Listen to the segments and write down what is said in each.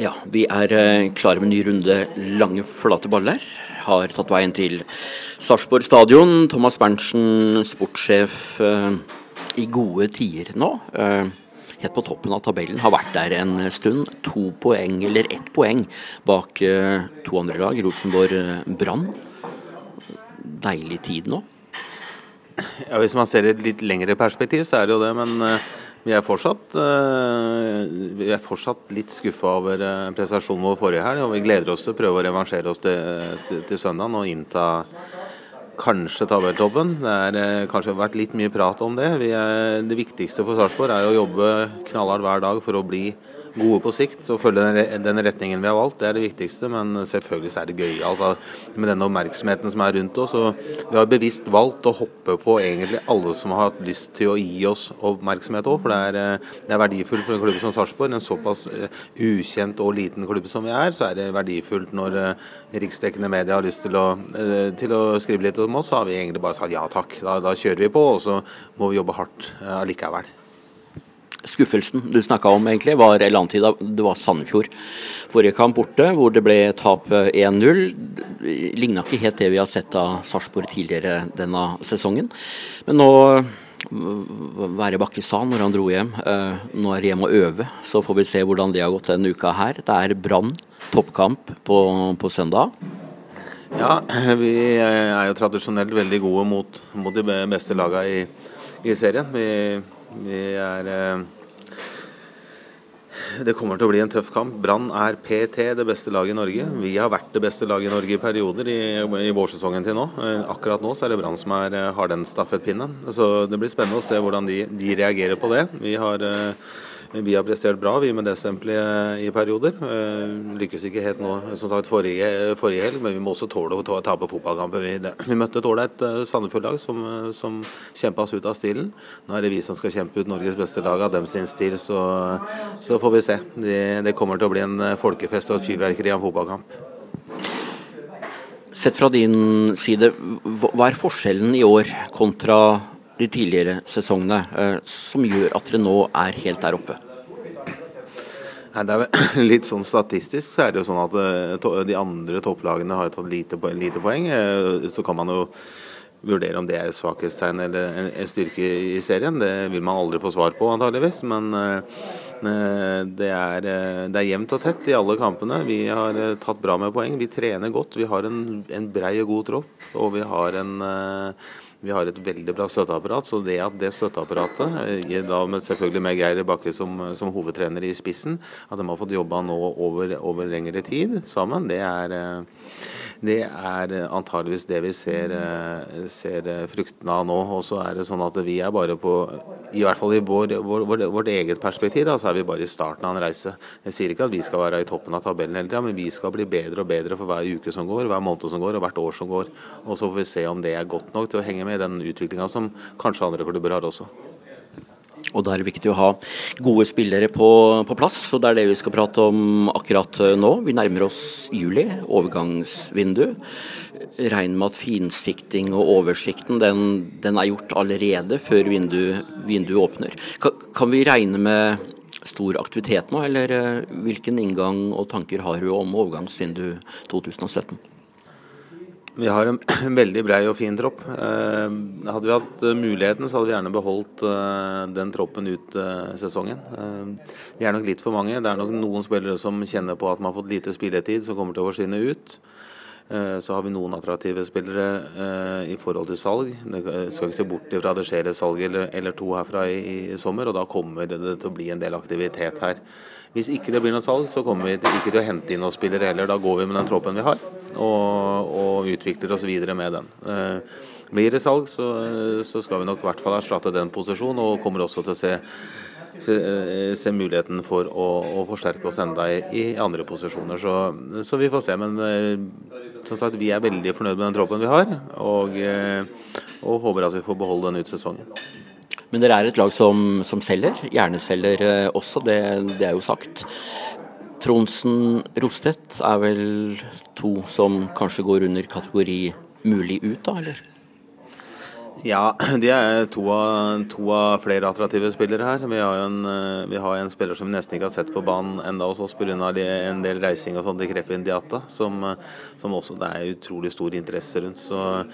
Ja, vi er eh, klare med en ny runde lange, flate baller. Har tatt veien til Sarpsborg stadion. Thomas Berntsen, sportssjef eh, i gode tider nå. Eh, helt på toppen av tabellen. Har vært der en stund. To poeng, eller ett poeng, bak to andre lag. Rosenborg eh, Brann. Deilig tid nå. Ja, Hvis man ser i et litt lengre perspektiv, så er det jo det. Men vi er fortsatt, eh, vi er fortsatt litt skuffa over eh, prestasjonen vår forrige helg. Og vi gleder oss til å prøve å revansjere oss til, til, til søndag og innta kanskje tabelltoppen. Det har eh, kanskje vært litt mye prat om det. Er, det viktigste for Sarpsborg er å jobbe knallhardt hver dag for å bli gode på sikt og følge den, retningen vi har valgt. Det er det viktigste, men selvfølgelig er det gøy altså, med denne oppmerksomheten som er rundt oss. Og vi har bevisst valgt å hoppe på egentlig alle som har hatt lyst til å gi oss oppmerksomhet òg, for det er, eh, det er verdifullt for en klubb som Sarpsborg. En såpass eh, ukjent og liten klubb som vi er, så er det verdifullt når eh, riksdekkende media har lyst til å, til å skrive litt om oss. Så har vi egentlig bare sagt ja takk, da, da kjører vi på, og så må vi jobbe hardt allikevel. Skuffelsen du snakka om, egentlig, var eller antyda det var Sandefjord. Forrige kamp borte, hvor det ble tap eh, 1-0. Ligna ikke helt det vi har sett av Sarpsborg tidligere denne sesongen. Men nå mm, Være Bakke sa når han dro hjem, eh, nå er det hjem og øve. Så får vi se hvordan det har gått denne uka her. Det er Brann, toppkamp på, på søndag. Ja, vi er jo tradisjonelt veldig gode mot, mot de beste lagene i, i serien. Vi, vi er eh, Det kommer til å bli en tøff kamp. Brann er PT det beste laget i Norge. Vi har vært det beste laget i Norge i perioder i, i vårsesongen til nå. Eh, Akkurat nå så er det Brann som er, eh, har den stafettpinnen. Så det blir spennende å se hvordan de, de reagerer på det. Vi har vi har prestert bra vi med det stempelet i perioder. Eh, lykkes ikke helt nå som sagt forrige, forrige helg, men vi må også tåle å ta- tape fotballkamper. Vi, vi møtte et ålreit uh, Sandefjord-lag som, eh, som kjempa oss ut av stilen. Nå er det vi som skal kjempe ut Norges beste lag av dem sin stil, så, så får vi se. Det, det kommer til å bli en eh, folkefest og et fyrverkeri av en fotballkamp. Sett fra din side, hva er forskjellen i år kontra de tidligere sesongene, eh, som gjør at dere nå er helt der oppe? Nei, det er vel Litt sånn statistisk så er det jo sånn at eh, de andre topplagene har tatt lite, lite poeng. eh, Så kan man jo vurdere om det er et svakhetstegn eller en, styrke i serien. Det vil man aldri få svar på, antageligvis. Men det er, det er jevnt og tett i alle kampene. Vi har tatt bra med poeng. Vi trener godt. Vi har en, en brei og god tropp. Og vi har en vi har et veldig bra støtteapparat, så det at det støtteapparatet, eh, da med selvfølgelig med Geir Bakke som, som hovedtrener i spissen, at de har fått jobba nå over, over lengre tid sammen, det er, eh, det er eh, antageligvis det vi ser, eh, ser eh, fruktene av nå. Og så er det sånn at vi er bare på, i hvert fall i vår, vår, vår, vårt eget perspektiv, da, så er vi bare i starten av en reise. Jeg sier ikke at vi skal være i toppen av tabellen hele tida, men vi skal bli bedre og bedre for hver uke som går, hver måned som går og hvert år som går. Og så får vi se om det er godt nok til å henge med i den utviklinga som kanskje andre klubber har også. Og da er det viktig å ha gode spillere på, på plass, og det er det vi skal prate om akkurat eh, nå. Vi nærmer oss juli, overgangsvindu. Regner med at finsikting og oversikten den, den er gjort allerede før vinduet vindu åpner. Kan, kan vi regne med stor aktivitet nå, eller eh, hvilken inngang og tanker har du om overgangsvindu 2017? Vi har en veldig brei og fin tropp. Eh, hadde vi hatt eh, muligheten, så hadde vi gjerne beholdt eh, den troppen ut sesongen. Vi er nok litt for mange. Det er nok noen spillere som kjenner på at man har fått lite spilletid, som kommer til å forsvinne ut. Eh, Så har vi noen attraktive spillere eh, i forhold til salg. Det eh, skal ikke se bort ifra det skjer et salg eller, to herfra i, sommer, og da kommer det til å bli en del aktivitet her. Hvis ikke det blir noe salg, så kommer vi ikke til å hente inn noen spillere heller. Da går vi med den troppen vi har, og, og utvikler oss videre med den. Blir det salg, så, så skal vi nok i hvert fall erstatte den posisjonen, og kommer også til å se se, se muligheten for å, å forsterke oss enda i, i andre posisjoner. Så, så vi får se. Men som sagt, vi er veldig fornøyd med den troppen vi har, og, eh, og håper at vi får beholde den ut sesongen. Men dere er et lag som, som selger, Hjerneselger eh, også, det, det er jo sagt. Tronsen Rostedt er vel to som kanskje går under kategori mulig ut, da, eller? Ja, de er to av, to av, flere attraktive spillere her. Vi har, en, eh, vi har en spiller som vi nesten ikke har sett på banen enda hos oss pga. en del reising og sånt i Krepin Indiata, som, eh, som, også det er utrolig stor interesse rundt. Så,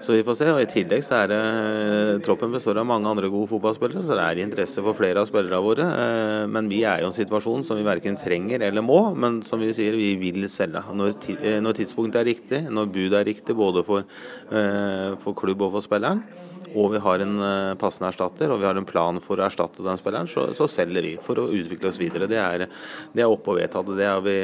så, vi får se. og I tillegg så er det eh, troppen består av mange andre gode fotballspillere, så det er interesse for flere av spillerne våre. Men vi er jo i en situasjon som vi verken trenger eller må, men som vi sier, vi vil selge. Når, når tidspunktet er riktig, når budet er riktig både for, for klubb og for spilleren, og vi har en eh, passende erstatter, og vi har en plan for å erstatte den spilleren, så, så selger vi for å utvikle oss videre. Det er, det er oppe og vedtatt. Det er, vi,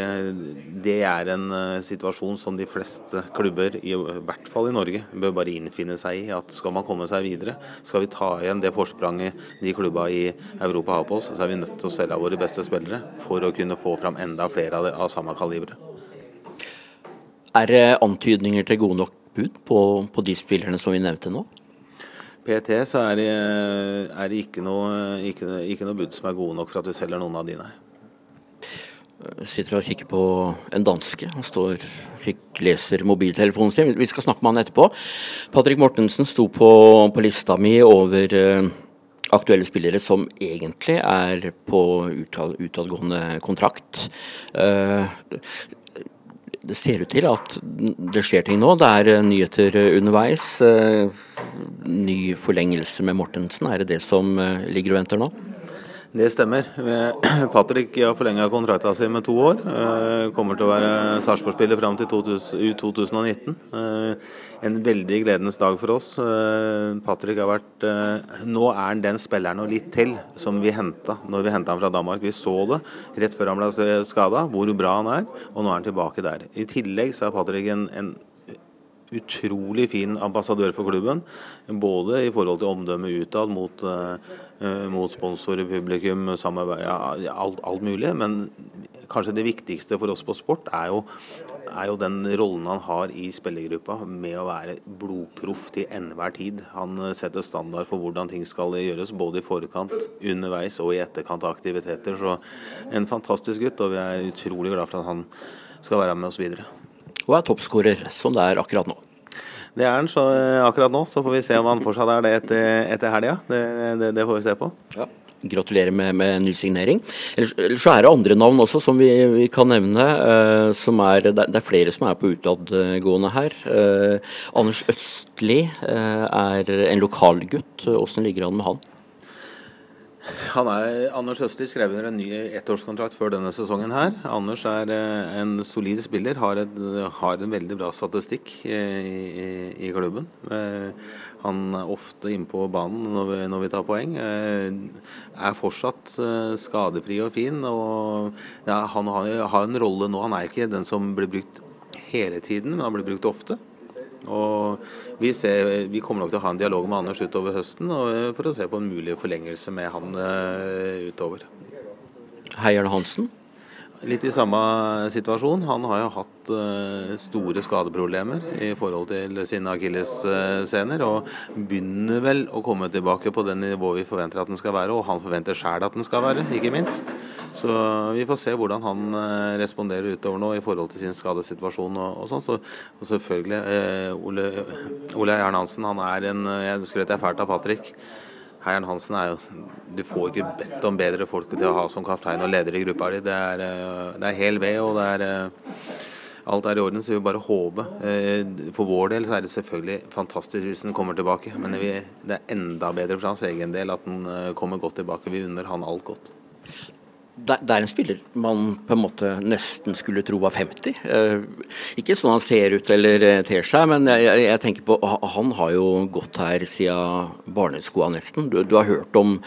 det er en uh, situasjon som de fleste klubber, i, hvert fall i Norge, bør bare innfinne seg i. At skal man komme seg videre, skal vi ta igjen det forspranget de klubba i Europa har på oss, så er vi nødt til å selge av våre beste spillere for å kunne få fram enda flere av, det, av samme kaliber. Er det antydninger til gode nok bud på, på de spillerne som vi nevnte nå? PT så er det, er det ikke, noe, ikke, ikke, noe, bud som er gode nok for at du selger noen av de, nei. Jeg sitter og kikker på en danske. Han står og leser mobiltelefonen sin. Vi skal snakke med han etterpå. Patrick Mortensen sto på, på lista mi over uh, aktuelle spillere som egentlig er på utadgående kontrakt. Uh, det ser ut til at det skjer ting nå. Det er eh, nyheter eh, underveis. Eh, ny forlengelse med Mortensen, er det det som ligger og venter nå? Det stemmer. Patrick har forlenga kontrakten sin med to år. Kommer til å være Sarpsborg-spiller fram til 2019. En veldig gledens dag for oss. Patrick har vært Nå er han den spilleren og litt til som vi henta når vi henta han fra Danmark. Vi så det rett før han ble skada, hvor bra han er, og nå er han tilbake der. I tillegg så er Patrick en, en utrolig fin ambassadør for klubben. Både i forhold til omdømmet utad mot, mot sponsorer, publikum, samarbeid, ja, alt, alt, mulig. Men kanskje det viktigste for oss på sport er jo, er jo den rollen han har i spillergruppa med å være blodproff til enhver tid. Han eh, setter standard for hvordan ting skal gjøres, både i forkant, underveis og i etterkant av aktiviteter. Så en fantastisk gutt, og vi er utrolig glad for at han skal være med oss videre og er toppskårer, som det er akkurat nå. Det er han så eh, akkurat nå, så får vi se om han fortsatt er det etter, etter helga. Det, det, det, får vi se på. Ja. Gratulerer med, med ny signering. Ellers så er det andre navn også som vi, vi kan nevne. Uh, som er, det, er flere som er på utadgående her. Uh, Anders Østli uh, er en lokalgutt. Åssen ligger han med han? Han er, Anders Østli skrev under en ny ettårskontrakt før denne sesongen. her. Anders er eh, en solid spiller, har, et, har en veldig bra statistikk i, i, i klubben. Eh, han er ofte inne på banen når vi, når vi, tar poeng. Eh, er fortsatt skadefri og fin. og ja, Han har, har en rolle nå. Han er ikke den som blir brukt hele tiden, men han blir brukt ofte. Og vi, ser, vi, kommer nok til å ha en dialog med Anders utover høsten for å se på en mulig forlengelse med han uh, utover. Heier Hansen? Litt i samme situasjon. Han har jo hatt uh, store skadeproblemer i forhold til sine akillessener, og begynner vel å komme tilbake på det nivået vi forventer at den skal være, og han forventer sjæl at den skal være, ikke minst. Så vi får se hvordan han uh, responderer utover nå i forhold til sin skadesituasjon og, og sånn. Så, og selvfølgelig, eh, Ole, Ole Jern Hansen, han er en Jeg skrøt jeg fælt av Patrick. Heieren Hansen er jo Du får ikke bedt om bedre folk til å ha som kaptein og leder i gruppa di. Det er, eh, det er hel ved, og det er eh, alt er i orden, så vi bare håpe. Eh, for vår del så er det selvfølgelig fantastisk hvis han kommer tilbake. Men det er enda bedre for hans egen del at han kommer godt tilbake. Vi unner han alt godt det, er en spiller man på en måte nesten skulle tro var 50. Eh, ikke sånn han ser ut eller eh, ter seg, men jeg, jeg, tenker på han har jo gått her siden barneskoa nesten. Du, du, har hørt om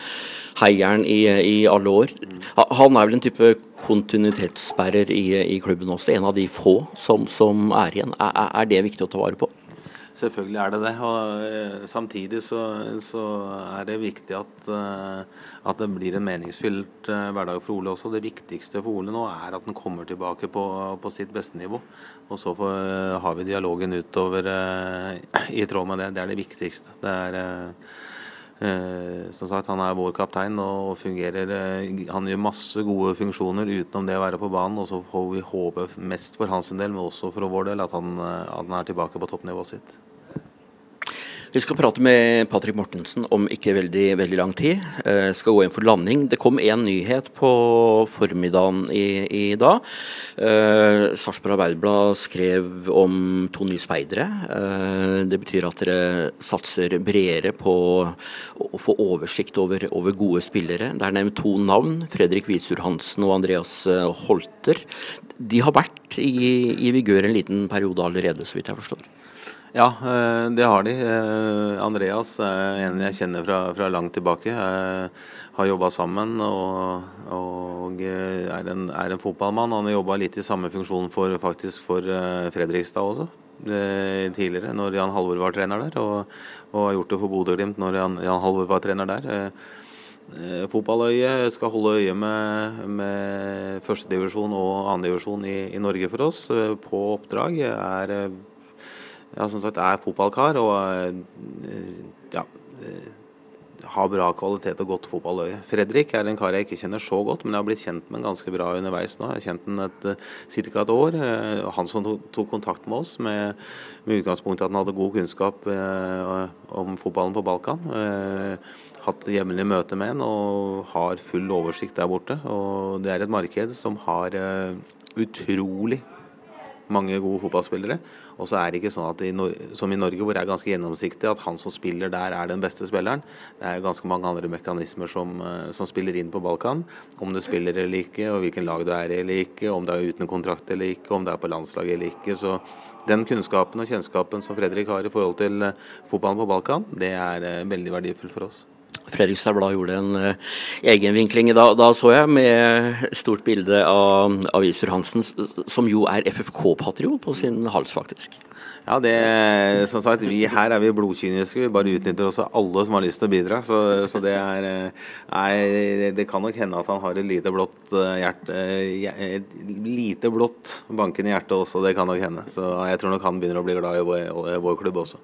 heieren i, i, alle år. Han er vel en type kontinuitetssperrer i, i klubben også, en av de få som, som er igjen. Er, er det viktig å ta vare på? Selvfølgelig er det det. og eh, Samtidig så, så er det viktig at, eh, at, det blir en meningsfylt eh, hverdag for Ole også. Det viktigste for Ole nå er at han kommer tilbake på, på sitt beste nivå. Og så får, har vi dialogen utover i tråd med det. Det er det viktigste. Det er som sagt, Han er vår kaptein og fungerer Han gjør masse gode funksjoner utenom det å være på banen. og Så får vi håpe mest for hans del, men også for vår del, at han, at han er tilbake på toppnivået sitt. Vi skal prate med Patrick Mortensen om ikke veldig, veldig lang tid. Eh, skal gå inn for landing. Det kom én nyhet på formiddagen i, i dag. Eh, Sarpsborg Arbeiderblad skrev om to nye speidere. Eh, det betyr at dere satser bredere på å få oversikt over, over gode spillere. Det er nevnt to navn. Fredrik Visur Hansen og Andreas eh, Holter. De har vært i, i vigør en liten periode allerede, så vidt jeg forstår. Ja, eh, det har de. Eh, Andreas er en jeg kjenner fra, fra langt tilbake. Jeg har jobba sammen og, og er, en, er, en, fotballmann. Han har jobba litt i samme funksjon for, faktisk for eh, Fredrikstad også. Tidligere, når Jan Halvor var trener der, og, og har gjort det for Bodø-Glimt når Jan, Jan Halvor var trener der. Fotballøyet skal holde øye med, med førstedivisjon og andredivisjon i, i Norge for oss. På oppdrag er ja, som sagt er fotballkar og eh, ja, eh, har bra kvalitet og godt fotballøye. Fredrik er en kar jeg ikke kjenner så godt, men jeg har blitt kjent med ganske bra underveis nå. Jeg har kjent ham et, eh, ca. et år. Han som tok kontakt med oss med, med utgangspunkt i at han hadde god kunnskap om fotballen på Balkan. Hatt jevnlige møter med han og har full oversikt der borte. Og det er et marked som har utrolig mange gode fotballspillere. Og så er det ikke sånn at i, som i Norge, hvor det er ganske gjennomsiktig, at han som spiller der, er den beste spilleren. Det er ganske mange andre mekanismer som, eh, som spiller inn på Balkan. Om du spiller eller ikke, og hvilken lag du er i eller ikke, om du er uten kontrakt eller ikke, om du er på landslaget eller ikke. Så den kunnskapen og kjennskapen som Fredrik har i forhold til eh, fotballen på Balkan, det er eh, veldig verdifullt for oss. Fredrikstad Blad gjorde en uh, egenvinkling. Da, da, så jeg med stort bilde av, av Isur Hansen, som jo er FFK-patriot på sin hals, faktisk. Ja, det, som sagt, vi her er vi blodkyniske. Vi bare utnytter også alle som har lyst til å bidra. Så, så det er nei, eh, det kan nok hende at han har et lite blått eh, hjerte Et lite blått bankende hjerte også, det kan nok hende. Så jeg tror nok han begynner å bli glad i vår, vår klubb også.